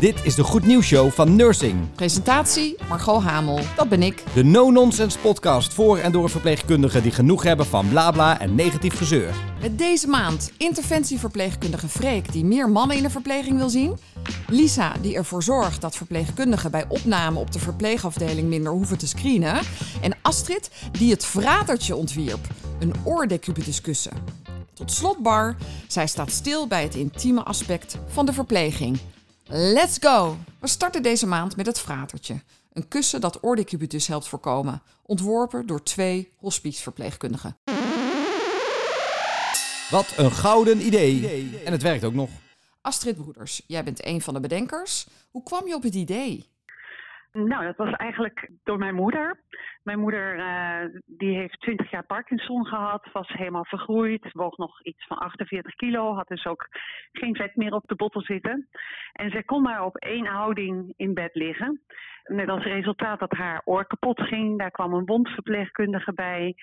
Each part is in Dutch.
Dit is de Goed Nieuws Show van Nursing. Presentatie Margot Hamel, dat ben ik. De no-nonsense podcast voor en door verpleegkundigen die genoeg hebben van blabla en negatief gezeur. Met deze maand interventieverpleegkundige Freek die meer mannen in de verpleging wil zien. Lisa die ervoor zorgt dat verpleegkundigen bij opname op de verpleegafdeling minder hoeven te screenen. En Astrid die het vratertje ontwierp, een oordecubituskussen. Tot slot Bar, zij staat stil bij het intieme aspect van de verpleging. Let's go! We starten deze maand met het fratertje. Een kussen dat oordecubitus helpt voorkomen. Ontworpen door twee hospiceverpleegkundigen. Wat een gouden idee. En het werkt ook nog. Astrid Broeders, jij bent een van de bedenkers. Hoe kwam je op het idee? Nou, dat was eigenlijk door mijn moeder. Mijn moeder uh, die heeft 20 jaar Parkinson gehad, was helemaal vergroeid, woog nog iets van 48 kilo, had dus ook geen vet meer op de botten zitten. En zij kon maar op één houding in bed liggen. Met als resultaat dat haar oor kapot ging. Daar kwam een wondverpleegkundige bij.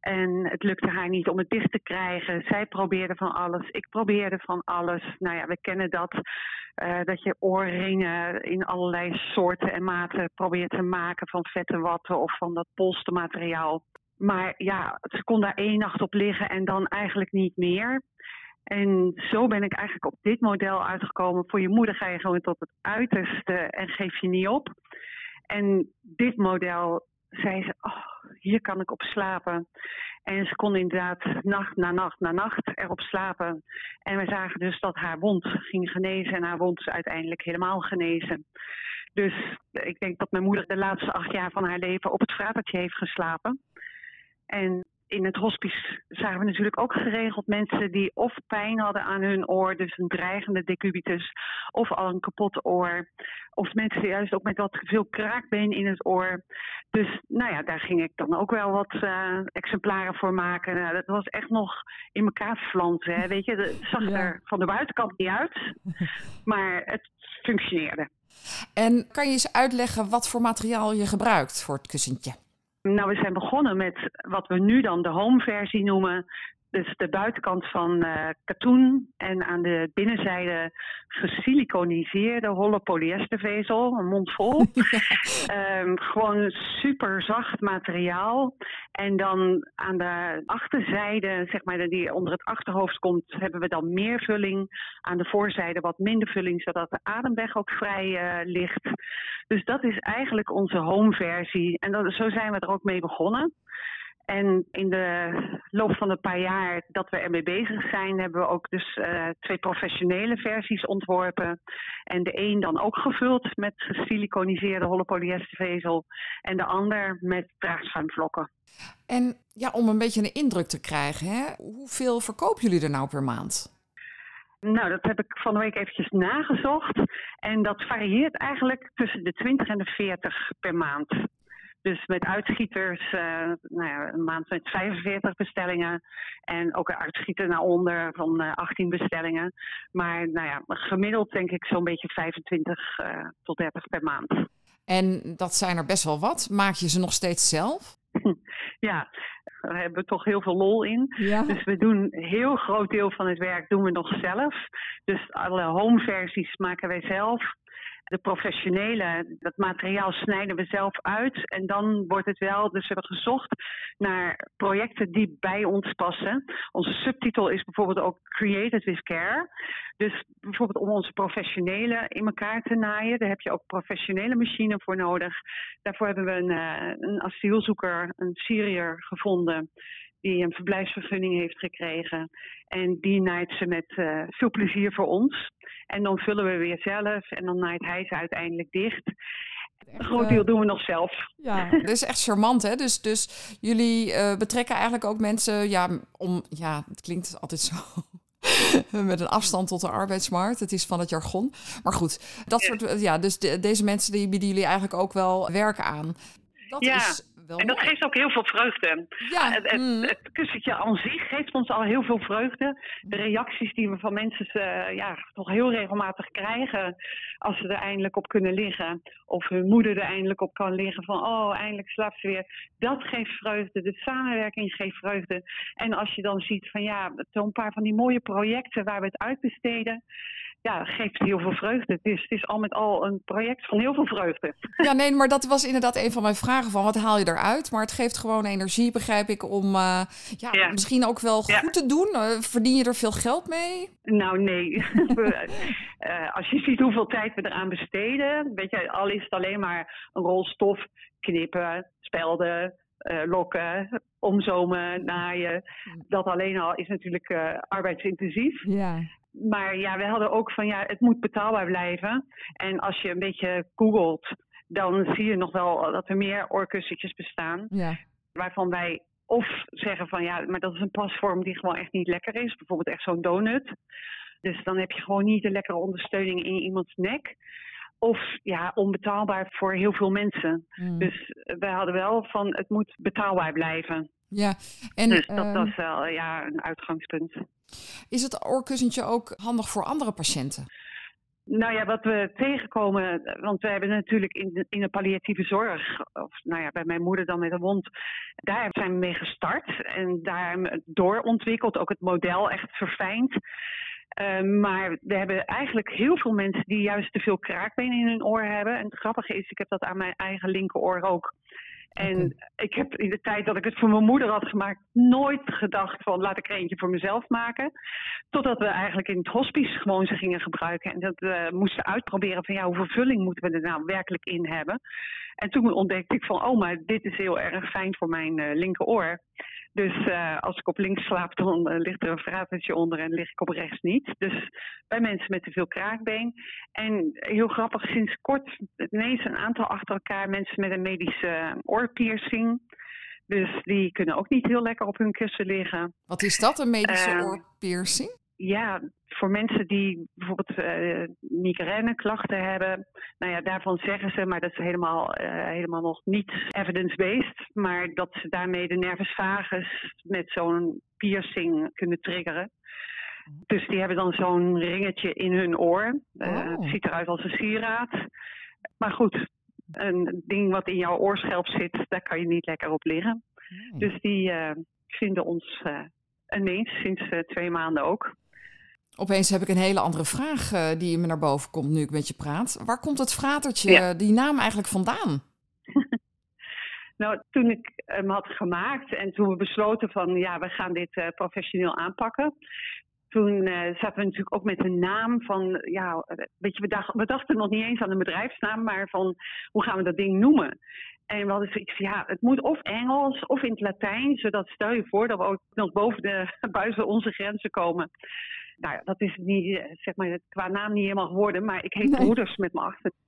En het lukte haar niet om het dicht te krijgen. Zij probeerde van alles. Ik probeerde van alles. Nou ja, we kennen dat. Uh, dat je oorringen in allerlei soorten en maten probeert te maken. Van vette watten of van dat polstermateriaal. Maar ja, ze kon daar één nacht op liggen en dan eigenlijk niet meer. En zo ben ik eigenlijk op dit model uitgekomen. Voor je moeder ga je gewoon tot het uiterste en geef je niet op. En dit model zei ze, oh, hier kan ik op slapen. En ze kon inderdaad nacht na nacht na nacht erop slapen. En we zagen dus dat haar wond ging genezen en haar wond is uiteindelijk helemaal genezen. Dus ik denk dat mijn moeder de laatste acht jaar van haar leven op het vratertje heeft geslapen. En in het hospice zagen we natuurlijk ook geregeld mensen die of pijn hadden aan hun oor, dus een dreigende decubitus, of al een kapot oor. Of mensen juist ook met wat veel kraakbeen in het oor. Dus nou ja, daar ging ik dan ook wel wat uh, exemplaren voor maken. Nou, dat was echt nog in elkaar flansen. Hè? Weet je, het zag er van de buitenkant niet uit, maar het functioneerde. En kan je eens uitleggen wat voor materiaal je gebruikt voor het kussentje? Nou, we zijn begonnen met wat we nu dan de home versie noemen. Dus de buitenkant van uh, katoen en aan de binnenzijde gesiliconiseerde holle polyestervezel, een mond vol. um, gewoon super zacht materiaal. En dan aan de achterzijde, zeg maar, die onder het achterhoofd komt, hebben we dan meer vulling. Aan de voorzijde wat minder vulling, zodat de ademweg ook vrij uh, ligt. Dus dat is eigenlijk onze home versie. En dat, zo zijn we er ook mee begonnen. En in de loop van een paar jaar dat we ermee bezig zijn, hebben we ook dus uh, twee professionele versies ontworpen. En de een dan ook gevuld met gesiliconiseerde holle polyestervezel en de ander met draagschuimvlokken. En ja, om een beetje een indruk te krijgen, hè, hoeveel verkopen jullie er nou per maand? Nou, dat heb ik van de week eventjes nagezocht. En dat varieert eigenlijk tussen de 20 en de 40 per maand. Dus met uitschieters, uh, nou ja, een maand met 45 bestellingen. En ook een uitschieter naar onder van uh, 18 bestellingen. Maar nou ja, gemiddeld denk ik zo'n beetje 25 uh, tot 30 per maand. En dat zijn er best wel wat. Maak je ze nog steeds zelf? ja, daar hebben we toch heel veel lol in. Ja. Dus we doen een heel groot deel van het werk doen we nog zelf. Dus alle home versies maken wij zelf de professionele, dat materiaal snijden we zelf uit. En dan wordt het wel, dus we hebben gezocht naar projecten die bij ons passen. Onze subtitel is bijvoorbeeld ook Created with Care. Dus bijvoorbeeld om onze professionele in elkaar te naaien, daar heb je ook professionele machine voor nodig. Daarvoor hebben we een, uh, een asielzoeker, een Syriër gevonden die een verblijfsvergunning heeft gekregen. En die naait ze met uh, veel plezier voor ons. En dan vullen we weer zelf en dan naait hij ze uiteindelijk dicht. Een groot deel doen we nog zelf. Ja, dat is echt charmant, hè? Dus, dus jullie uh, betrekken eigenlijk ook mensen, ja, om, ja, het klinkt altijd zo met een afstand tot de arbeidsmarkt. Het is van het jargon. Maar goed, dat soort, ja, dus de, deze mensen die bieden jullie eigenlijk ook wel werk aan. Dat ja. is en dat geeft ook heel veel vreugde. Ja. Het, het, mm. het, kussentje aan zich geeft ons al heel veel vreugde. De reacties die we van mensen uh, ja, toch heel regelmatig krijgen als ze er eindelijk op kunnen liggen. Of hun moeder er eindelijk op kan liggen van oh, eindelijk slaapt ze weer. Dat geeft vreugde. De samenwerking geeft vreugde. En als je dan ziet van ja, zo'n paar van die mooie projecten waar we het uitbesteden. Ja, geeft heel veel vreugde. Het is, het is al met al een project van heel veel vreugde. Ja, nee, maar dat was inderdaad een van mijn vragen van wat haal je eruit? Maar het geeft gewoon energie, begrijp ik, om uh, ja, ja, misschien ook wel goed te doen. Uh, verdien je er veel geld mee? Nou, nee. uh, als je ziet hoeveel tijd we eraan besteden, weet je, al is het alleen maar een rol stof knippen, spelden, lokken, omzomen, naaien. Dat alleen al is natuurlijk arbeidsintensief. Ja. Maar ja, we hadden ook van ja, het moet betaalbaar blijven. En als je een beetje googelt, dan zie je nog wel dat er meer oorkussentjes bestaan. Ja. Waarvan wij of zeggen van ja, maar dat is een pasvorm die gewoon echt niet lekker is. Bijvoorbeeld echt zo'n donut. Dus dan heb je gewoon niet de lekkere ondersteuning in iemands nek. Of ja, onbetaalbaar voor heel veel mensen. Mm. Dus we hadden wel van het moet betaalbaar blijven. Ja, en dus dat ehm, was wel ja, een uitgangspunt. is het oorkussentje ook handig voor andere patiënten? Nou ja, wat we tegenkomen, want we hebben natuurlijk in de, in de palliatieve zorg, of nou ja, bij mijn moeder dan met een wond, daar zijn we mee gestart en daar doorontwikkeld, ook het model echt verfijnd. Uh, maar we hebben eigenlijk heel veel mensen die juist te veel kraakbeen in hun oor hebben. En het grappige is, ik heb dat aan mijn eigen linkeroor ook. En ik heb in de tijd dat ik het voor mijn moeder had gemaakt, nooit gedacht van laat ik er eentje voor mezelf maken. Totdat we eigenlijk in het hospice gewoon ze gingen gebruiken. En dat we moesten uitproberen van ja, hoeveel vulling moeten we er nou werkelijk in hebben. En toen ontdekte ik van oh, maar dit is heel erg fijn voor mijn uh, linkeroor. Dus uh, als ik op links slaap, dan uh, ligt er een vratertje onder en lig ik op rechts niet. Dus bij mensen met te veel kraakbeen. En heel grappig, sinds kort ineens een aantal achter elkaar mensen met een medische oorpiercing. Dus die kunnen ook niet heel lekker op hun kussen liggen. Wat is dat, een medische Ehm, oorpiercing? Ja, voor mensen die bijvoorbeeld uh, migraineklachten hebben, nou ja, daarvan zeggen ze, maar dat is helemaal, uh, helemaal nog niet evidence-based, maar dat ze daarmee de nervus vagus met zo'n piercing kunnen triggeren. Dus die hebben dan zo'n ringetje in hun oor. Uh, Oh. Het ziet eruit als een sieraad. Maar goed, een ding wat in jouw oorschelp zit, daar kan je niet lekker op liggen. Nee. Dus die vinden ons ineens sinds twee maanden ook. Opeens heb ik een hele andere vraag uh, die me naar boven komt nu ik met je praat. Waar komt het fratertje, Ja. die naam eigenlijk vandaan? Nou, toen ik hem had gemaakt en toen we besloten van ja, we gaan dit uh, professioneel aanpakken. Toen uh, zaten we natuurlijk ook met een naam van, ja, weet je, we, dacht, we dachten nog niet eens aan een bedrijfsnaam, maar van hoe gaan we dat ding noemen? En we hadden zoiets ja, het moet of Engels of in het Latijn, zodat stel je voor dat we ook nog boven de, buiten onze grenzen komen. Nou ja, dat is niet, zeg maar, qua naam niet helemaal geworden, maar ik heet Nee. Broeders met mijn achternaam.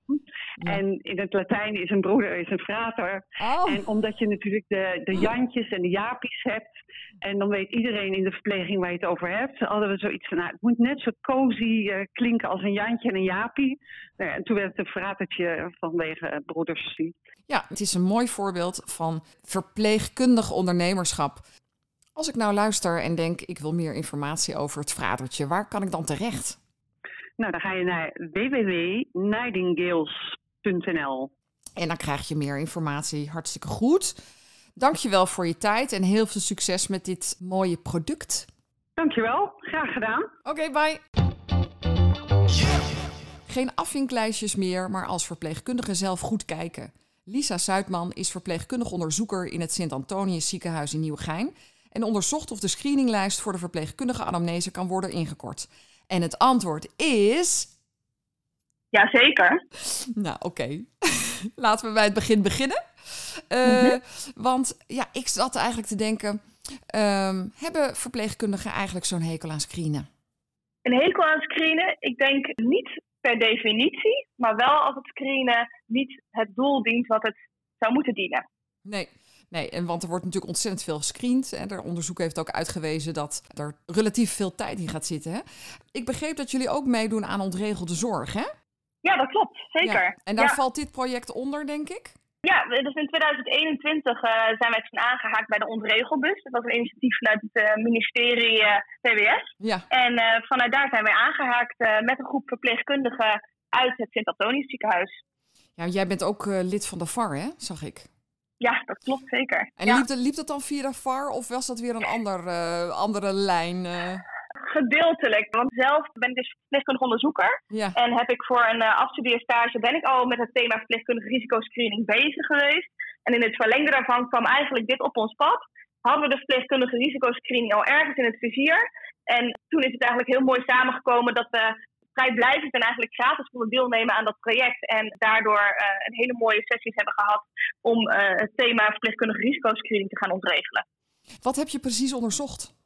Ja. En in het Latijn is een broeder is een frater. Oh, En omdat je natuurlijk de, de Jantjes en de Japies hebt. En dan weet iedereen in de verpleging waar je het over hebt. Hadden we zoiets van, nou, het moet net zo cozy eh, klinken als een Jantje en een Japie. Nou ja, en toen werd het een fratertje vanwege eh, broeders. ja, het is een mooi voorbeeld van verpleegkundig ondernemerschap. Als ik nou luister en denk, ik wil meer informatie over het fratertje, waar kan ik dan terecht? Nou, dan ga je naar www.nightingales.nl. En dan krijg je meer informatie. Hartstikke goed. Dankjewel voor je tijd en heel veel succes met dit mooie product. Dankjewel, graag gedaan. Oké, bye. Geen afvinklijstjes meer, maar als verpleegkundige zelf goed kijken. Lisa Zuidman is verpleegkundig onderzoeker in het Sint-Antonius ziekenhuis in Nieuwegein en onderzocht of de screeninglijst voor de verpleegkundige anamnese kan worden ingekort. En het antwoord is... Jazeker. Nou, oké. Laten we bij het begin beginnen. Uh, Mhm. Want ja, ik zat eigenlijk te denken... ehm, hebben verpleegkundigen eigenlijk zo'n hekel aan screenen? Een hekel aan screenen, ik denk niet per definitie, maar wel als het screenen niet het doel dient wat het zou moeten dienen. Nee, nee en want er wordt natuurlijk ontzettend veel gescreend. En er onderzoek heeft ook uitgewezen dat er relatief veel tijd in gaat zitten. Hè? Ik begreep dat jullie ook meedoen aan ontregelde zorg, hè? Ja, dat klopt, zeker. Ja. En daar ja. valt dit project onder, denk ik? Ja, dus in 2021 uh, zijn wij toen aangehaakt bij de Ontregelbus. Dat was een initiatief vanuit het uh, ministerie uh, VWS. Ja. En vanuit daar zijn wij aangehaakt met een groep verpleegkundigen uit het Sint-Antonius ziekenhuis. Ja, jij bent ook lid van de VAR, hè? Zag ik. Ja, dat klopt zeker. En ja. liep, dat, liep dat dan via de VAR of was dat weer een ander, uh, andere lijn? Uh? gedeeltelijk. Want zelf ben ik dus verpleegkundig onderzoeker. Ja. En heb ik voor een uh, afstudeerstage ben ik al met het thema verpleegkundige risicoscreening bezig geweest. En in het verlengde daarvan kwam eigenlijk dit op ons pad. Hadden we de verpleegkundige risicoscreening al ergens in het vizier. En toen is het eigenlijk heel mooi samengekomen dat we vrijblijvend en eigenlijk gratis konden deelnemen aan dat project. En daardoor uh, een hele mooie sessies hebben gehad om uh, het thema verpleegkundige risicoscreening te gaan ontregelen. Wat heb je precies onderzocht?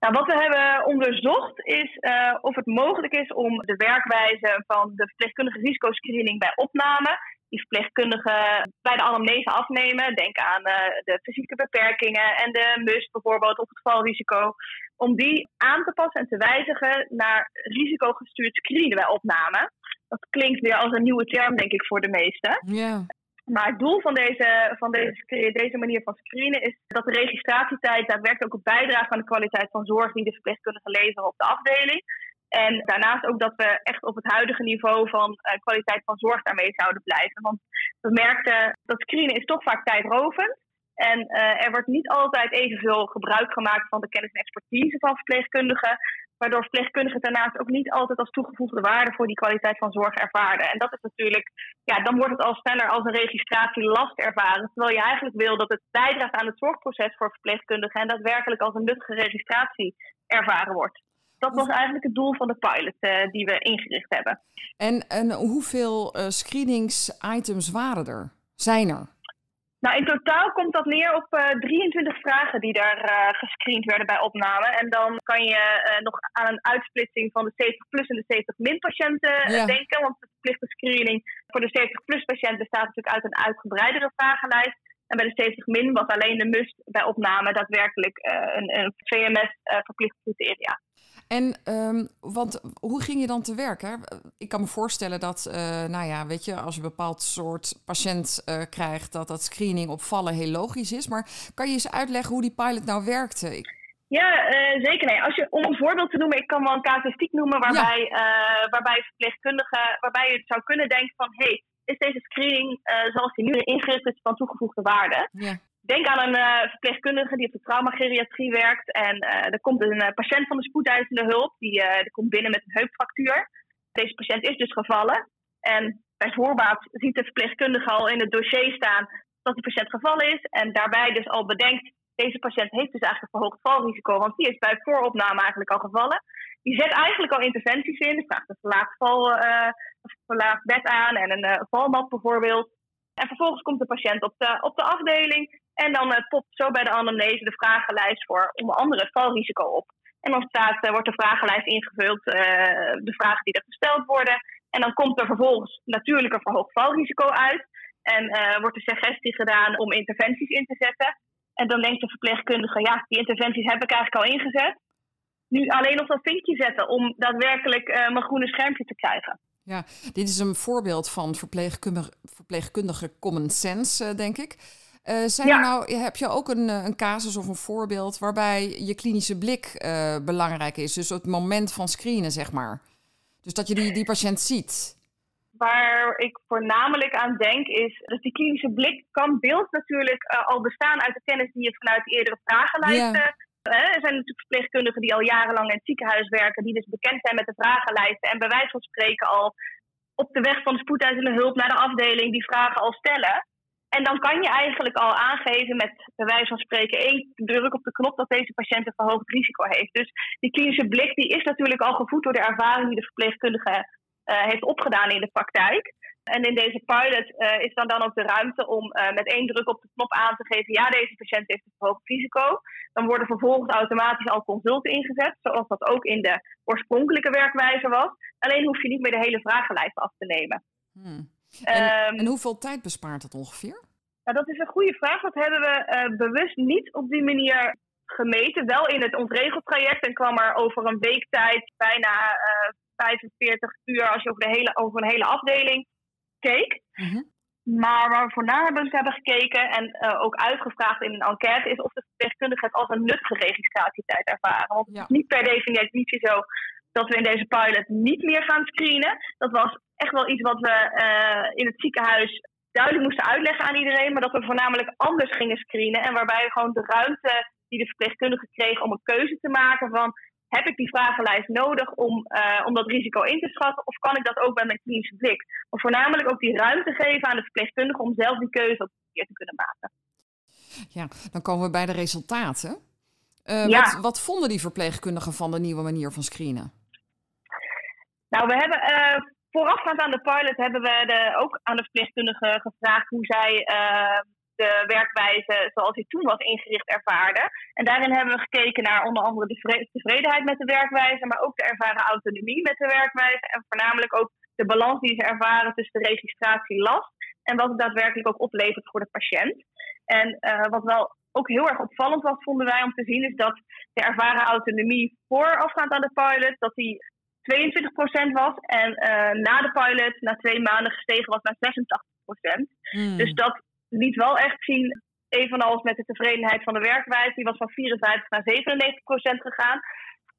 Nou, wat we hebben onderzocht is uh, of het mogelijk is om de werkwijze van de verpleegkundige risicoscreening bij opname, die verpleegkundigen bij de anamnese afnemen, denk aan uh, de fysieke beperkingen en de MUS bijvoorbeeld of het valrisico, om die aan te passen en te wijzigen naar risicogestuurd screenen bij opname. Dat klinkt weer als een nieuwe term, denk ik, voor de meesten. Ja. Maar het doel van, deze, van deze, deze manier van screenen is dat de registratietijd daadwerkelijk ook bijdraagt aan de kwaliteit van zorg die de verpleegkundigen leveren op de afdeling. En daarnaast ook dat we echt op het huidige niveau van uh, kwaliteit van zorg daarmee zouden blijven. Want we merkten dat screenen is toch vaak tijdrovend. En uh, er wordt niet altijd evenveel gebruik gemaakt van de kennis en expertise van verpleegkundigen. Waardoor verpleegkundigen daarnaast ook niet altijd als toegevoegde waarde voor die kwaliteit van zorg ervaren. En dat is natuurlijk, ja, dan wordt het al sneller als een registratielast ervaren. Terwijl je eigenlijk wil dat het bijdraagt aan het zorgproces voor verpleegkundigen en daadwerkelijk als een nuttige registratie ervaren wordt. Dat was eigenlijk het doel van de pilot uh, die we ingericht hebben. En, en hoeveel uh, screeningsitems waren er? Zijn er? Nou, in totaal komt dat neer op uh, 23 vragen die daar uh, gescreend werden bij opname. En dan kan je uh, nog aan een uitsplitsing van de 70-plus en de 70-min patiënten ja. denken. Want de verplichte screening voor de 70-plus patiënt bestaat natuurlijk uit een uitgebreidere vragenlijst. En bij de 70-min was alleen de MUST bij opname daadwerkelijk een, een VMS-verplicht criteria. En, um, want hoe ging je dan te werk? Hè? Ik kan me voorstellen dat, uh, nou ja, weet je, als je een bepaald soort patiënt uh, krijgt, dat dat screening op vallen heel logisch is. Maar kan je eens uitleggen hoe die pilot nou werkte? Ik... Ja, uh, zeker. Nee. Als je, om een voorbeeld te noemen, ik kan wel een casuïstiek noemen waarbij, ja. waarbij verpleegkundigen, waarbij je zou kunnen denken van, hé, hey, is deze screening zoals die nu ingericht is van toegevoegde waarde? Ja. Denk aan een uh, verpleegkundige die op de traumageriatrie werkt. En uh, er komt een uh, patiënt van de spoedeisende hulp. Die, komt binnen met een heupfractuur. Deze patiënt is dus gevallen. En bij voorbaat ziet de verpleegkundige al in het dossier staan dat die patiënt gevallen is. En daarbij dus al bedenkt, deze patiënt heeft dus eigenlijk een verhoogd valrisico. Want die is bij vooropname eigenlijk al gevallen. Die zet eigenlijk al interventies in. Die vraagt een verlaagd, val, verlaagd bed aan en een valmat bijvoorbeeld. En vervolgens komt de patiënt op de, op de afdeling. En dan uh, popt zo bij de anamnese de vragenlijst voor onder andere valrisico op. En dan staat, uh, wordt de vragenlijst ingevuld, uh, de vragen die er gesteld worden. En dan komt er vervolgens natuurlijk een verhoogd valrisico uit. En wordt de suggestie gedaan om interventies in te zetten. En dan denkt de verpleegkundige, ja, die interventies heb ik eigenlijk al ingezet. Nu alleen nog dat vinkje zetten om daadwerkelijk mijn groene schermpje te krijgen. Ja, dit is een voorbeeld van verpleegkundige, verpleegkundige common sense, denk ik. Uh, zijn ja. er nou, heb je ook een, een casus of een voorbeeld waarbij je klinische blik uh, belangrijk is? Dus het moment van screenen, zeg maar. Dus dat je die, die patiënt ziet. Waar ik voornamelijk aan denk is dat die klinische blik kan beeld natuurlijk uh, al bestaan uit de kennis die je vanuit de eerdere vragenlijsten. Ja. Er zijn natuurlijk verpleegkundigen die al jarenlang in het ziekenhuis werken, die dus bekend zijn met de vragenlijsten en bij wijze van spreken al op de weg van de spoedeisende hulp naar de afdeling die vragen al stellen. En dan kan je eigenlijk al aangeven met bij wijze van spreken één druk op de knop dat deze patiënt een verhoogd risico heeft. Dus die klinische blik die is natuurlijk al gevoed door de ervaring die de verpleegkundige uh, heeft opgedaan in de praktijk. En in deze pilot uh, is dan, dan ook de ruimte om uh, met één druk op de knop aan te geven: ja, deze patiënt heeft een verhoogd risico. Dan worden vervolgens automatisch al consulten ingezet, zoals dat ook in de oorspronkelijke werkwijze was. Alleen hoef je niet meer de hele vragenlijst af te nemen. Hmm. En, um, en, hoeveel tijd bespaart dat ongeveer? Nou, dat is een goede vraag. Dat hebben we uh, bewust niet op die manier gemeten. Wel in het ontregeltraject en kwam er over een week tijd bijna uh, 45 uur als je over, de hele, over een hele afdeling keek. Mm-hmm. Maar waar we voornamelijk hebben gekeken en uh, ook uitgevraagd in een enquête is of de verpleegkundige het als een nuttige registratietijd ervaren. Want ja. het is niet per definitie zo dat we in deze pilot niet meer gaan screenen. Dat was echt wel iets wat we uh, in het ziekenhuis duidelijk moesten uitleggen aan iedereen, maar dat we voornamelijk anders gingen screenen en waarbij gewoon de ruimte die de verpleegkundige kreeg om een keuze te maken van heb ik die vragenlijst nodig om, uh, om dat risico in te schatten? Of kan ik dat ook bij mijn klinische blik? Maar voornamelijk ook die ruimte geven aan de verpleegkundige om zelf die keuze op keer te kunnen maken. Ja, dan komen we bij de resultaten. Uh, ja. wat, wat, vonden die verpleegkundigen van de nieuwe manier van screenen? Nou, we hebben uh, voorafgaand aan de pilot hebben we de, ook aan de verpleegkundigen gevraagd hoe zij de werkwijze zoals die toen was ingericht ervaarde. En daarin hebben we gekeken naar onder andere de tevredenheid met de werkwijze, maar ook de ervaren autonomie met de werkwijze. En voornamelijk ook de balans die ze ervaren tussen de registratielast en wat het daadwerkelijk ook oplevert voor de patiënt. En uh, wat wel ook heel erg opvallend was, vonden wij om te zien, is dat de ervaren autonomie voorafgaand aan de pilot, dat die 22% was. En uh, na de pilot, na twee maanden, gestegen was naar 86%. Hmm. Dus dat liet wel echt zien, evenals met de tevredenheid van de werkwijze, die was van 54 naar 97 procent gegaan.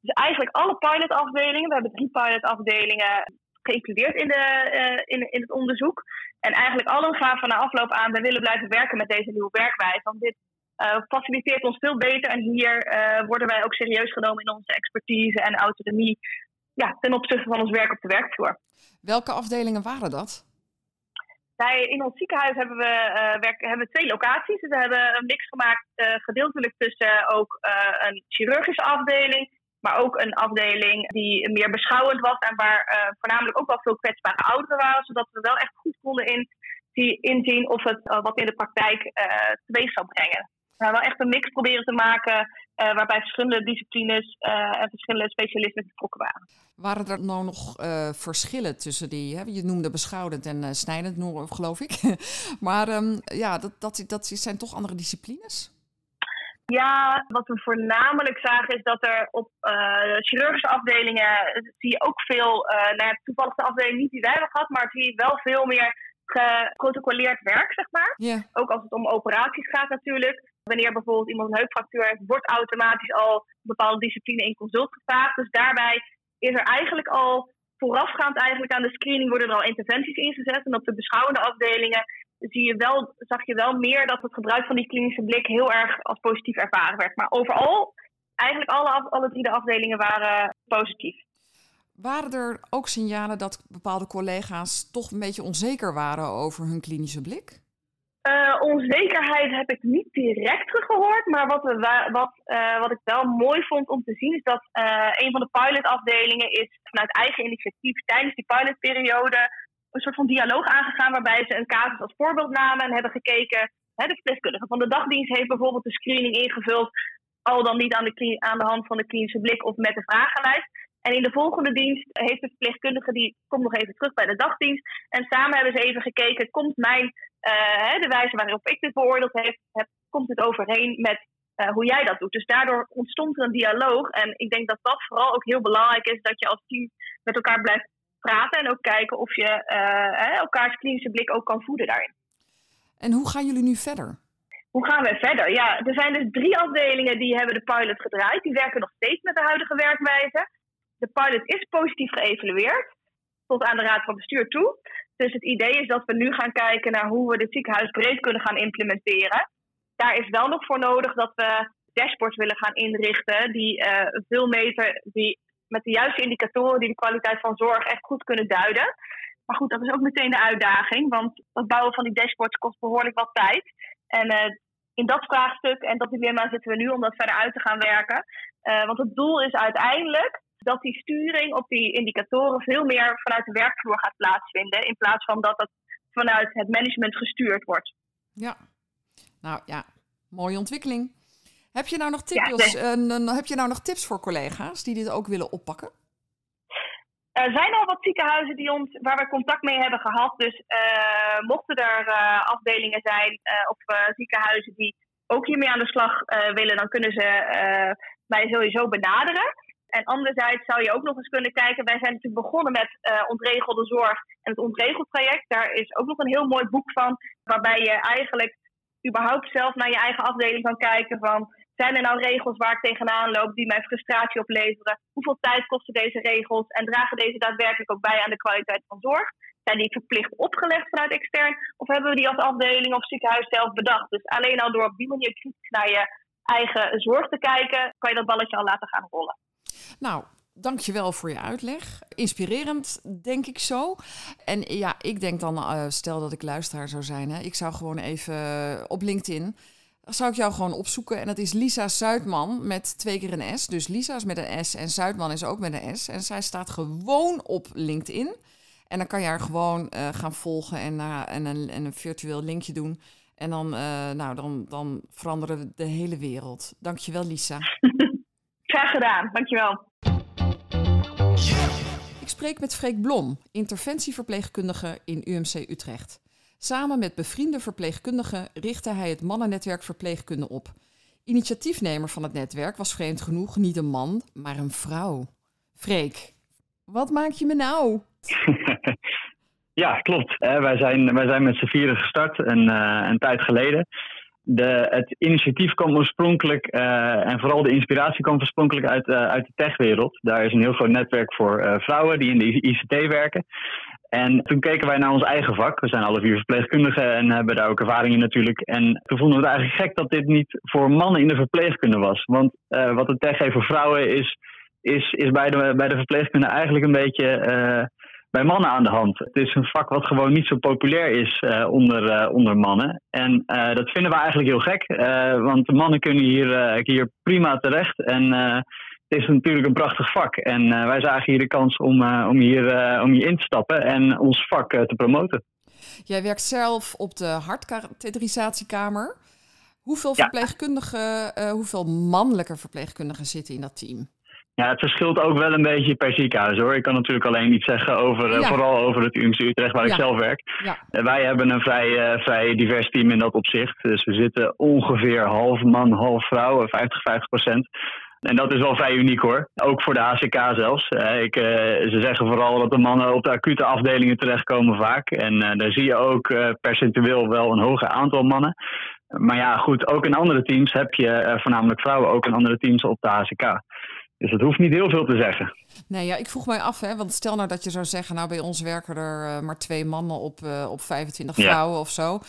Dus eigenlijk alle pilotafdelingen, we hebben drie pilotafdelingen geïncludeerd in, de, uh, in, in het onderzoek. En eigenlijk allen gaven na afloop aan, we willen blijven werken met deze nieuwe werkwijze. Want dit uh, faciliteert ons veel beter en hier uh, worden wij ook serieus genomen in onze expertise en autonomie ja, ten opzichte van ons werk op de werkvloer. Welke afdelingen waren dat? Wij, in ons ziekenhuis hebben we, werk, hebben twee locaties. Dus we hebben een mix gemaakt uh, gedeeltelijk tussen ook uh, een chirurgische afdeling, maar ook een afdeling die meer beschouwend was en waar voornamelijk ook wel veel kwetsbare ouderen waren, zodat we wel echt goed konden in, die, inzien of het wat in de praktijk teweeg zou brengen. We hebben wel echt een mix proberen te maken waarbij verschillende disciplines en verschillende specialisten betrokken waren. Waren er nou nog uh, verschillen tussen die, hè? je noemde beschouwend en snijdend, geloof ik. maar um, ja, dat, dat, dat zijn toch andere disciplines? Ja, wat we voornamelijk zagen is dat er op chirurgische afdelingen zie je ook veel, nou ja, toevallig de afdeling niet die wij hebben gehad, maar zie je wel veel meer geprotocoleerd werk, zeg maar. Yeah. Ook als het om operaties gaat natuurlijk. Wanneer bijvoorbeeld iemand een heupfractuur heeft, wordt automatisch al een bepaalde discipline in consult gevraagd. Dus daarbij is er eigenlijk al voorafgaand eigenlijk aan de screening worden er al interventies ingezet. En op de beschouwende afdelingen zie je wel, zag je wel meer dat het gebruik van die klinische blik heel erg als positief ervaren werd. Maar overal, eigenlijk alle, alle drie de afdelingen waren positief. Waren er ook signalen dat bepaalde collega's toch een beetje onzeker waren over hun klinische blik? Uh, onzekerheid heb ik niet direct gehoord. Maar wat, we, wat, uh, wat ik wel mooi vond om te zien is dat uh, een van de pilotafdelingen is vanuit eigen initiatief tijdens die pilotperiode een soort van dialoog aangegaan waarbij ze een casus als voorbeeld namen en hebben gekeken. Hè, de verpleegkundige van de dagdienst heeft bijvoorbeeld de screening ingevuld, al dan niet aan de, aan de hand van de klinische blik of met de vragenlijst. En in de volgende dienst heeft de verpleegkundige, die komt nog even terug bij de dagdienst. En samen hebben ze even gekeken, komt mijn uh, de wijze waarop ik dit beoordeeld heb, heb komt het overeen met uh, hoe jij dat doet. Dus daardoor ontstond er een dialoog. En ik denk dat dat vooral ook heel belangrijk is, dat je als team met elkaar blijft praten en ook kijken of je uh, elkaars klinische blik ook kan voeden daarin. En hoe gaan jullie nu verder? Hoe gaan we verder? Ja, er zijn dus drie afdelingen die hebben de pilot gedraaid. Die werken nog steeds met de huidige werkwijze. De pilot is positief geëvalueerd, tot aan de raad van bestuur toe. Dus het idee is dat we nu gaan kijken naar hoe we het ziekenhuis breed kunnen gaan implementeren. Daar is wel nog voor nodig dat we dashboards willen gaan inrichten die uh, veel meter, die met de juiste indicatoren die de kwaliteit van zorg echt goed kunnen duiden. Maar goed, dat is ook meteen de uitdaging, want het bouwen van die dashboards kost behoorlijk wat tijd. En uh, in dat vraagstuk en dat dilemma zitten we nu om dat verder uit te gaan werken. Uh, want het doel is uiteindelijk dat die sturing op die indicatoren veel meer vanuit de werkvloer gaat plaatsvinden. In plaats van dat het vanuit het management gestuurd wordt. Ja, nou ja, mooie ontwikkeling. Heb je nou nog tips, ja, uh, heb je nou nog tips voor collega's die dit ook willen oppakken? Er zijn al wat ziekenhuizen die ons, waar we contact mee hebben gehad. Dus uh, mochten er uh, afdelingen zijn of ziekenhuizen die ook hiermee aan de slag willen, dan kunnen ze mij sowieso benaderen. En anderzijds zou je ook nog eens kunnen kijken, wij zijn natuurlijk begonnen met uh, ontregelde zorg en het ontregeld traject. Daar is ook nog een heel mooi boek van, waarbij je eigenlijk überhaupt zelf naar je eigen afdeling kan kijken van, zijn er nou regels waar ik tegenaan loop die mij frustratie opleveren? Hoeveel tijd kosten deze regels en dragen deze daadwerkelijk ook bij aan de kwaliteit van zorg? Zijn die verplicht opgelegd vanuit extern of hebben we die als afdeling of ziekenhuis zelf bedacht? Dus alleen al door op die manier kritisch naar je eigen zorg te kijken, kan je dat balletje al laten gaan rollen. Nou, dankjewel voor je uitleg. Inspirerend, denk ik zo. En ja, ik denk dan, uh, stel dat ik luisteraar zou zijn, hè, ik zou gewoon even op LinkedIn zou ik jou gewoon opzoeken. En dat is Lisa Zuidman met twee keer een S. Dus Lisa is met een S en Zuidman is ook met een S. En zij staat gewoon op LinkedIn. En dan kan je haar gewoon uh, gaan volgen en, en, een, en een virtueel linkje doen. En dan, nou, dan, dan veranderen we de hele wereld. Dankjewel, Lisa. Graag gedaan, dankjewel. Ik spreek met Freek Blom, interventieverpleegkundige in UMC Utrecht. Samen met bevriende verpleegkundigen richtte hij het mannennetwerk verpleegkunde op. Initiatiefnemer van het netwerk was vreemd genoeg niet een man, maar een vrouw. Freek, wat maak je me nou? ja, klopt. Wij, zijn, wij zijn met z'n vieren gestart een, uh, een tijd geleden. De, het initiatief kwam oorspronkelijk, uh, en vooral de inspiratie kwam oorspronkelijk uit, uit de techwereld. Daar is een heel groot netwerk voor vrouwen die in de ICT werken. En toen keken wij naar ons eigen vak. We zijn alle vier verpleegkundigen en hebben daar ook ervaring in natuurlijk. En toen vonden we het eigenlijk gek dat dit niet voor mannen in de verpleegkunde was. Want uh, wat de tech heeft voor vrouwen is, is, is bij, de, bij de verpleegkunde eigenlijk een beetje uh, bij mannen aan de hand. Het is een vak wat gewoon niet zo populair is uh, onder, onder mannen. En dat vinden we eigenlijk heel gek. want de mannen kunnen hier, hier prima terecht. En het is natuurlijk een prachtig vak. En wij zagen hier de kans om, om, hier, om hier in te stappen en ons vak te promoten. Jij werkt zelf op de hartkatheterisatiekamer. Hoeveel verpleegkundigen, hoeveel mannelijke verpleegkundigen zitten in dat team? Ja, het verschilt ook wel een beetje per ziekenhuis hoor. Ik kan natuurlijk alleen iets zeggen over, ja. vooral over het UMC Utrecht waar ja. ik zelf werk. Ja. wij hebben een vrij, vrij divers team in dat opzicht. Dus we zitten ongeveer half man, half vrouw, 50, 50 procent. En dat is wel vrij uniek hoor. Ook voor de HCK zelfs. ik, uh, ze zeggen vooral dat de mannen op de acute afdelingen terechtkomen vaak. En daar zie je ook percentueel wel een hoger aantal mannen. Maar ja, goed, ook in andere teams heb je voornamelijk vrouwen, ook in andere teams op de HCK. Dus het hoeft niet heel veel te zeggen. Nee, ja, ik vroeg mij af, hè, want stel nou dat je zou zeggen, nou bij ons werken er maar twee mannen op, op 25 vrouwen of zo.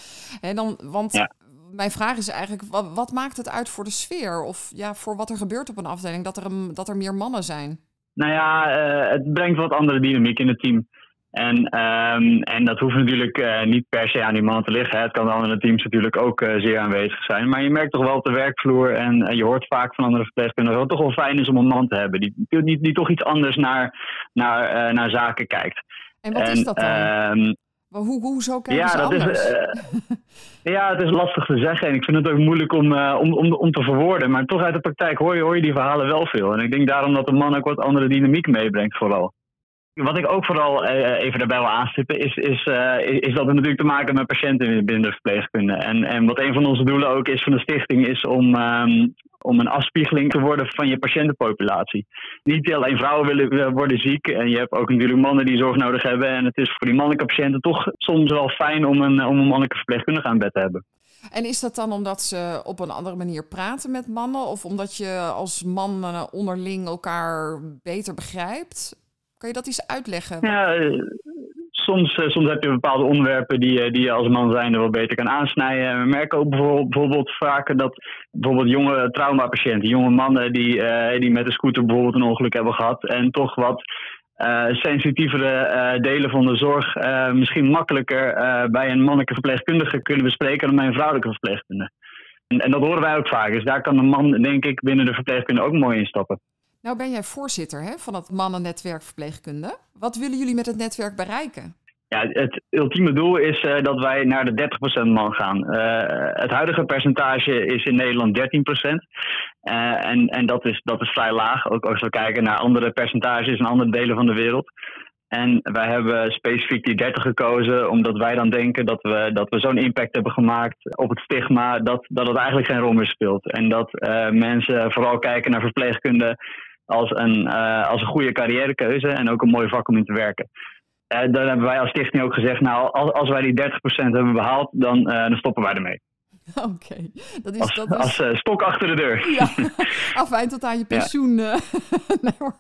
En dan, want ja mijn vraag is eigenlijk, wat, wat, maakt het uit voor de sfeer? Of ja, voor wat er gebeurt op een afdeling, dat er, een, dat er meer mannen zijn? Nou ja, uh, het brengt wat andere dynamiek in het team. En, um, en dat hoeft natuurlijk uh, niet per se aan die mannen te liggen. Het kan de andere teams natuurlijk ook uh, zeer aanwezig zijn. Maar je merkt toch wel op de werkvloer en je hoort vaak van andere verpleegkundigen dat het toch wel fijn is om een man te hebben. Die, die, die toch iets anders naar, naar, naar zaken kijkt. En wat en, is dat dan? Maar hoe, hoezo kijken ja, dat anders? Is, uh, ja, het is lastig te zeggen. En ik vind het ook moeilijk om, uh, om, om, om te verwoorden. Maar toch uit de praktijk hoor je, hoor je die verhalen wel veel. En ik denk daarom dat de man ook wat andere dynamiek meebrengt vooral. Wat ik ook vooral uh, even daarbij wil aanstippen, is, is, is, is, dat we natuurlijk te maken met patiënten binnen de verpleegkunde. En, en wat een van onze doelen ook is van de stichting, is om, um, om een afspiegeling te worden van je patiëntenpopulatie. Niet alleen vrouwen willen worden ziek en je hebt ook natuurlijk mannen die zorg nodig hebben. En het is voor die mannelijke patiënten toch soms wel fijn om een, om een mannelijke verpleegkundige aan bed te hebben. En is dat dan omdat ze op een andere manier praten met mannen? Of omdat je als man onderling elkaar beter begrijpt? Kan je dat eens uitleggen? Ja, soms, uh, soms heb je bepaalde onderwerpen die, die je als man zijnde wel beter kan aansnijden. We merken ook bijvoorbeeld, vaker dat bijvoorbeeld jonge traumapatiënten, jonge mannen die, die met een scooter bijvoorbeeld een ongeluk hebben gehad en toch wat sensitievere delen van de zorg misschien makkelijker bij een mannelijke verpleegkundige kunnen bespreken dan bij een vrouwelijke verpleegkundige. En, en dat horen wij ook vaak. Dus daar kan een man, denk ik, binnen de verpleegkunde ook mooi instappen. Nou ben jij voorzitter hè, van het mannennetwerk verpleegkunde. Wat willen jullie met het netwerk bereiken? Ja, het ultieme doel is uh, dat wij naar de 30% man gaan. Uh, het huidige percentage is in Nederland 13%. Uh, en en dat, is, dat is vrij laag, ook als we kijken naar andere percentages in andere delen van de wereld. En wij hebben specifiek die 30 gekozen, omdat wij dan denken dat we, dat we zo'n impact hebben gemaakt op het stigma, dat, dat het eigenlijk geen rol meer speelt. En dat mensen vooral kijken naar verpleegkunde als een, uh, als een goede carrièrekeuze en ook een mooi vak om in te werken. Uh, dan hebben wij als stichting ook gezegd, nou, als, als wij die 30% hebben behaald, dan, uh, dan stoppen wij ermee. Oké, okay. dat is... Als, dat is... als stok achter de deur. Ja, afijn tot aan je pensioen. Ja. nee hoor,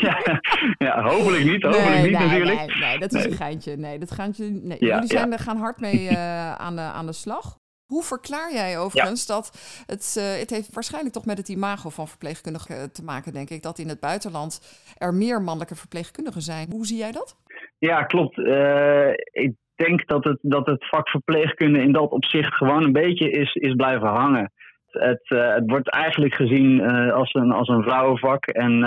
ja, ja, hopelijk niet, hopelijk nee, niet nee, natuurlijk. Nee, nee, dat is een geintje. Nee, dat geintje, nee. Jullie zijn er gaan hard mee aan, de, aan de slag. Hoe verklaar jij overigens dat het, uh, het heeft waarschijnlijk toch met het imago van verpleegkundigen te maken, denk ik, dat in het buitenland er meer mannelijke verpleegkundigen zijn. Hoe zie jij dat? Ja, klopt. Uh, ik denk dat het, dat het vak verpleegkunde in dat opzicht gewoon een beetje is, is blijven hangen. Het, uh, het wordt eigenlijk gezien als, een, als een vrouwenvak en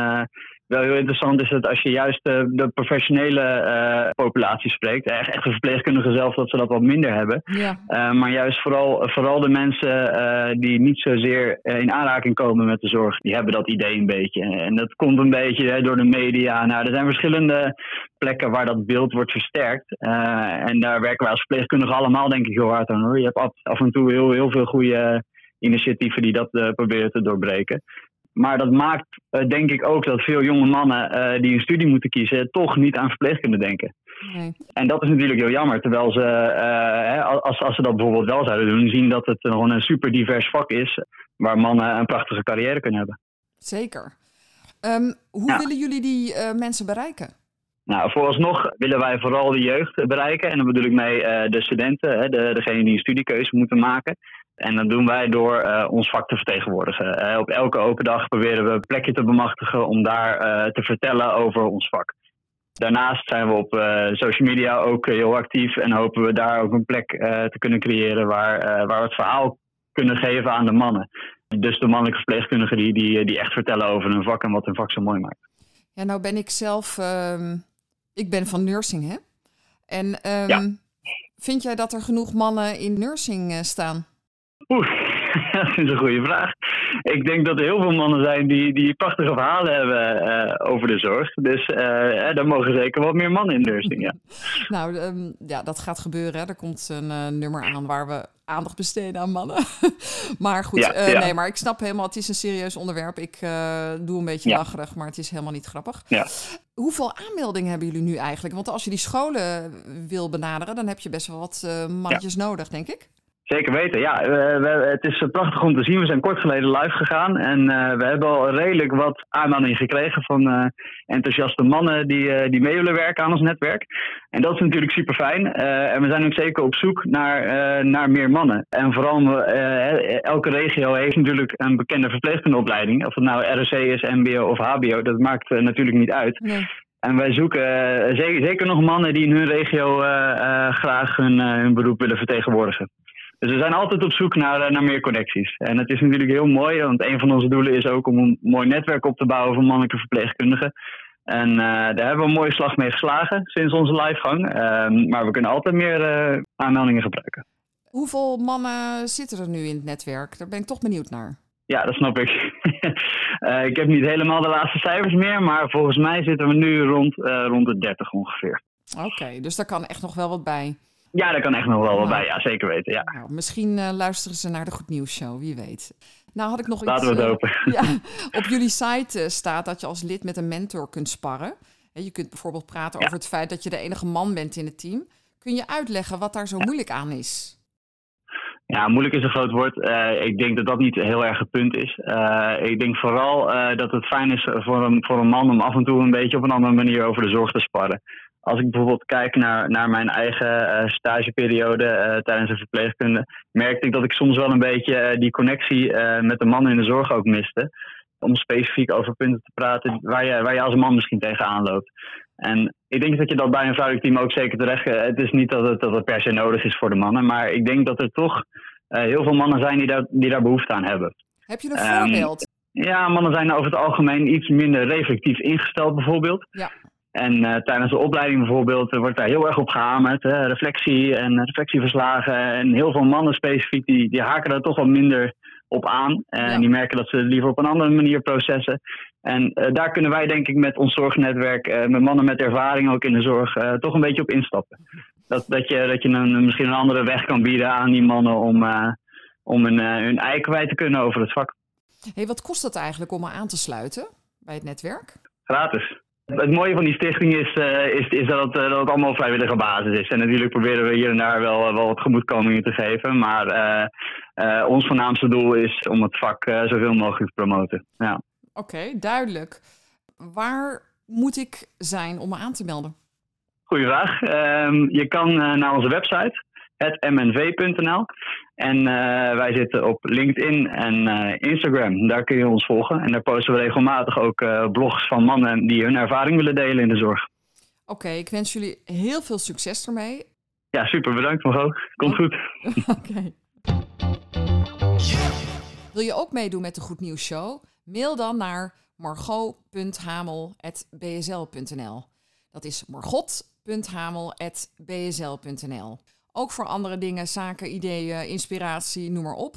wel heel interessant is het als je juist de, de professionele uh, populatie spreekt. Echt, echt de verpleegkundigen zelf dat ze dat wat minder hebben. Ja. Uh, maar juist vooral, vooral de mensen uh, die niet zozeer in aanraking komen met de zorg, die hebben dat idee een beetje. En dat komt een beetje hè, door de media. Nou, er zijn verschillende plekken waar dat beeld wordt versterkt. en daar werken wij als verpleegkundigen allemaal denk ik heel hard aan hoor. Je hebt af, af en toe heel, heel veel goede initiatieven die dat proberen te doorbreken. Maar dat maakt uh, denk ik ook dat veel jonge mannen uh, die een studie moeten kiezen, toch niet aan verpleegkunde denken. Nee. En dat is natuurlijk heel jammer. Terwijl ze, uh, als, als ze dat bijvoorbeeld wel zouden doen, zien dat het gewoon een super divers vak is. Waar mannen een prachtige carrière kunnen hebben. Zeker. Um, hoe ja. willen jullie die mensen bereiken? Nou, vooralsnog willen wij vooral de jeugd bereiken. En dan bedoel ik mee de studenten, hè, de, degene die een studiekeuze moeten maken. En dat doen wij door uh, ons vak te vertegenwoordigen. Uh, op elke open dag proberen we een plekje te bemachtigen om daar uh, te vertellen over ons vak. Daarnaast zijn we op social media ook heel actief en hopen we daar ook een plek te kunnen creëren waar, waar we het verhaal kunnen geven aan de mannen. Dus de mannelijke verpleegkundigen die, die, die echt vertellen over hun vak en wat hun vak zo mooi maakt. Ja, nou ben ik zelf, um, ik ben van nursing hè. En um, ja. vind jij dat er genoeg mannen in nursing staan? Oeh, dat is een goede vraag. Ik denk dat er heel veel mannen zijn die, die prachtige verhalen hebben uh, over de zorg. Dus uh, daar mogen zeker wat meer mannen in nursing, ja. nou, um, ja, dat gaat gebeuren. Hè. Er komt een uh, nummer aan waar we aandacht besteden aan mannen. maar goed, ja, ja. nee, maar ik snap helemaal, het is een serieus onderwerp. Ik doe een beetje ja. lacherig, maar het is helemaal niet grappig. Hoeveel aanmeldingen hebben jullie nu eigenlijk? Want als je die scholen wil benaderen, dan heb je best wel wat mannetjes nodig, denk ik. Zeker weten, ja. We, het is prachtig om te zien. We zijn kort geleden live gegaan en uh, we hebben al redelijk wat aanmeldingen gekregen van uh, enthousiaste mannen die, uh, die mee willen werken aan ons netwerk. En dat is natuurlijk super fijn. en we zijn ook zeker op zoek naar, naar meer mannen. En vooral elke regio heeft natuurlijk een bekende verpleegkundeopleiding. Of het nou ROC is, MBO of HBO, dat maakt natuurlijk niet uit. Nee. En wij zoeken zeker, zeker nog mannen die in hun regio graag hun, hun beroep willen vertegenwoordigen. Dus we zijn altijd op zoek naar, eh, naar meer connecties. En het is natuurlijk heel mooi, want een van onze doelen is ook om een mooi netwerk op te bouwen van mannelijke verpleegkundigen. En uh, daar hebben we een mooie slag mee geslagen sinds onze livegang. Uh, maar we kunnen altijd meer uh, aanmeldingen gebruiken. Hoeveel mannen zitten er nu in het netwerk? Daar ben ik toch benieuwd naar. Ja, dat snap ik. ik heb niet helemaal de laatste cijfers meer, maar volgens mij zitten we nu rond, rond de 30 ongeveer. Oké, dus daar kan echt nog wel wat bij. Ja, daar kan echt nog wel wat bij, ja, zeker weten. Ja. Nou, misschien uh, luisteren ze naar de Goed Nieuws Show, wie weet. Nou had ik nog Laten iets... we het uh, ja, op jullie site uh, staat dat je als lid met een mentor kunt sparren. Je kunt bijvoorbeeld praten ja. over het feit dat je de enige man bent in het team. Kun je uitleggen wat daar zo ja. moeilijk aan is? Ja, moeilijk is een groot woord. ik denk dat dat niet heel erg het punt is. ik denk vooral dat het fijn is voor een, voor een man om af en toe een beetje op een andere manier over de zorg te sparren als ik bijvoorbeeld kijk naar, naar mijn eigen uh, stageperiode uh, tijdens de verpleegkunde, merkte ik dat ik soms wel een beetje uh, die connectie met de mannen in de zorg ook miste. Om specifiek over punten te praten waar je, waar je als man misschien tegenaan loopt. En ik denk dat je dat bij een vrouwelijk team ook zeker terecht. Het is niet dat het, dat het per se nodig is voor de mannen, maar ik denk dat er toch heel veel mannen zijn die daar, die daar behoefte aan hebben. Heb je een um, voorbeeld? Ja, mannen zijn over het algemeen iets minder reflectief ingesteld, bijvoorbeeld. Ja. En uh, tijdens de opleiding bijvoorbeeld uh, wordt daar heel erg op gehamerd. Hè, reflectie en reflectieverslagen. En heel veel mannen specifiek, die, die haken daar toch wel minder op aan. En ja. die merken dat ze liever op een andere manier processen. En uh, daar kunnen wij denk ik met ons zorgnetwerk, met mannen met ervaring ook in de zorg, toch een beetje op instappen. Dat, dat je, dat je een, misschien een andere weg kan bieden aan die mannen om, om hun, hun ei kwijt te kunnen over het vak. Hey, wat kost het eigenlijk om aan te sluiten bij het netwerk? Gratis. Het mooie van die stichting is, uh, is, is dat, het, uh, dat het allemaal op vrijwillige basis is. En natuurlijk proberen we hier en daar wel, wel wat gemoedkomingen te geven. Maar uh, ons voornaamste doel is om het vak zoveel mogelijk te promoten. Ja. Oké, okay, duidelijk. Waar moet ik zijn om me aan te melden? Goeie vraag. Um, je kan naar onze website mnv.nl. En wij zitten op LinkedIn en Instagram. Daar kun je ons volgen. En daar posten we regelmatig ook blogs van mannen die hun ervaring willen delen in de zorg. Oké, ik wens jullie heel veel succes ermee. Ja, super. Bedankt, Margot. Komt goed. Oké. Wil je ook meedoen met de Goed Nieuws Show? Mail dan naar margot.hamel.bsl.nl. Dat is margot.hamel.bsl.nl. Ook voor andere dingen, zaken, ideeën, inspiratie, noem maar op.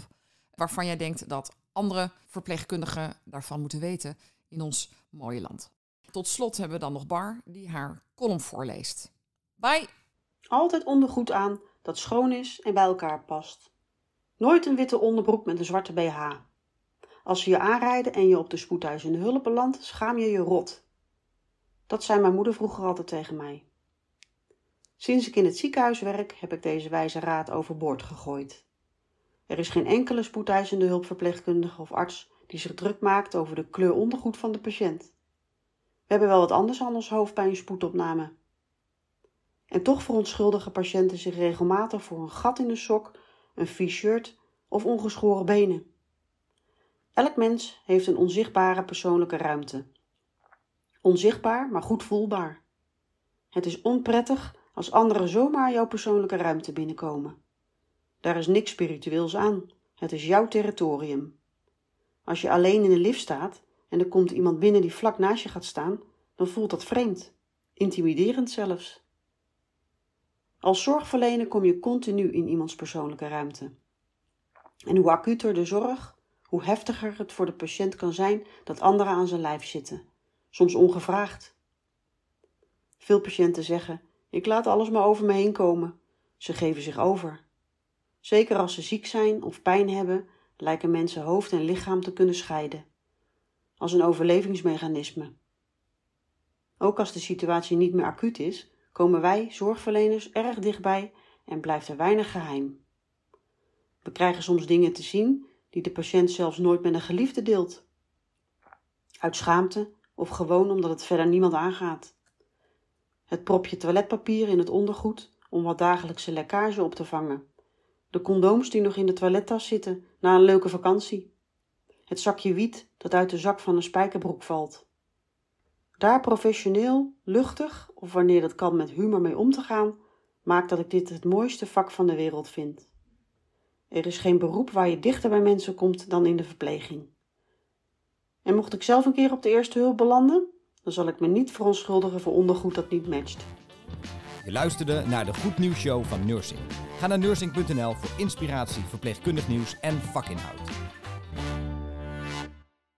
Waarvan jij denkt dat andere verpleegkundigen daarvan moeten weten in ons mooie land. Tot slot hebben we dan nog Bar, die haar column voorleest. Bye! Altijd ondergoed aan dat schoon is en bij elkaar past. Nooit een witte onderbroek met een zwarte BH. Als ze je aanrijden en je op de spoedhuis in de hulp belandt, schaam je je rot. Dat zei mijn moeder vroeger altijd tegen mij. Sinds ik in het ziekenhuis werk, heb ik deze wijze raad overboord gegooid. Er is geen enkele spoedeisende hulpverpleegkundige of arts die zich druk maakt over de kleur ondergoed van de patiënt. We hebben wel wat anders aan ons hoofd bij een spoedopname. En toch verontschuldigen patiënten zich regelmatig voor een gat in de sok, een vies shirt of ongeschoren benen. Elk mens heeft een onzichtbare persoonlijke ruimte. Onzichtbaar, maar goed voelbaar. Het is onprettig als anderen zomaar jouw persoonlijke ruimte binnenkomen. Daar is niks spiritueels aan. Het is jouw territorium. Als je alleen in de lift staat en er komt iemand binnen die vlak naast je gaat staan, dan voelt dat vreemd, intimiderend zelfs. Als zorgverlener kom je continu in iemands persoonlijke ruimte. En hoe acuter de zorg, hoe heftiger het voor de patiënt kan zijn dat anderen aan zijn lijf zitten, soms ongevraagd. Veel patiënten zeggen: Ik laat alles maar over me heen komen. Ze geven zich over. Zeker als ze ziek zijn of pijn hebben, lijken mensen hoofd en lichaam te kunnen scheiden. Als een overlevingsmechanisme. Ook als de situatie niet meer acuut is, komen wij, zorgverleners, erg dichtbij en blijft er weinig geheim. We krijgen soms dingen te zien die de patiënt zelfs nooit met een geliefde deelt. Uit schaamte of gewoon omdat het verder niemand aangaat. Het propje toiletpapier in het ondergoed om wat dagelijkse lekkage op te vangen. De condooms die nog in de toilettas zitten na een leuke vakantie. Het zakje wiet dat uit de zak van een spijkerbroek valt. Daar professioneel, luchtig of wanneer het kan met humor mee om te gaan, maakt dat ik dit het mooiste vak van de wereld vind. Er is geen beroep waar je dichter bij mensen komt dan in de verpleging. En mocht ik zelf een keer op de eerste hulp belanden, dan zal ik me niet verontschuldigen voor ondergoed dat niet matcht. Je luisterde naar de Goed Nieuws Show van Nursing. Ga naar nursing.nl voor inspiratie, verpleegkundig nieuws en vakinhoud.